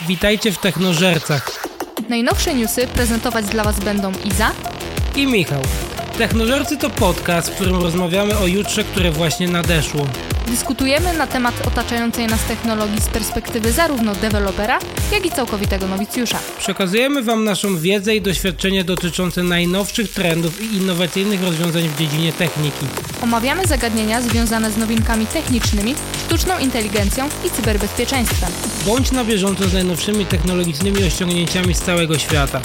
Witajcie w Technożercach Najnowsze newsy prezentować dla Was będą Iza i Michał. Technożercy to podcast, w którym rozmawiamy o jutrze, które właśnie nadeszło. Dyskutujemy na temat otaczającej nas technologii z perspektywy zarówno dewelopera, jak i całkowitego nowicjusza. Przekazujemy Wam naszą wiedzę i doświadczenie dotyczące najnowszych trendów i innowacyjnych rozwiązań w dziedzinie techniki. Omawiamy zagadnienia związane z nowinkami technicznymi, sztuczną inteligencją i cyberbezpieczeństwem. Bądź na bieżąco z najnowszymi technologicznymi osiągnięciami z całego świata.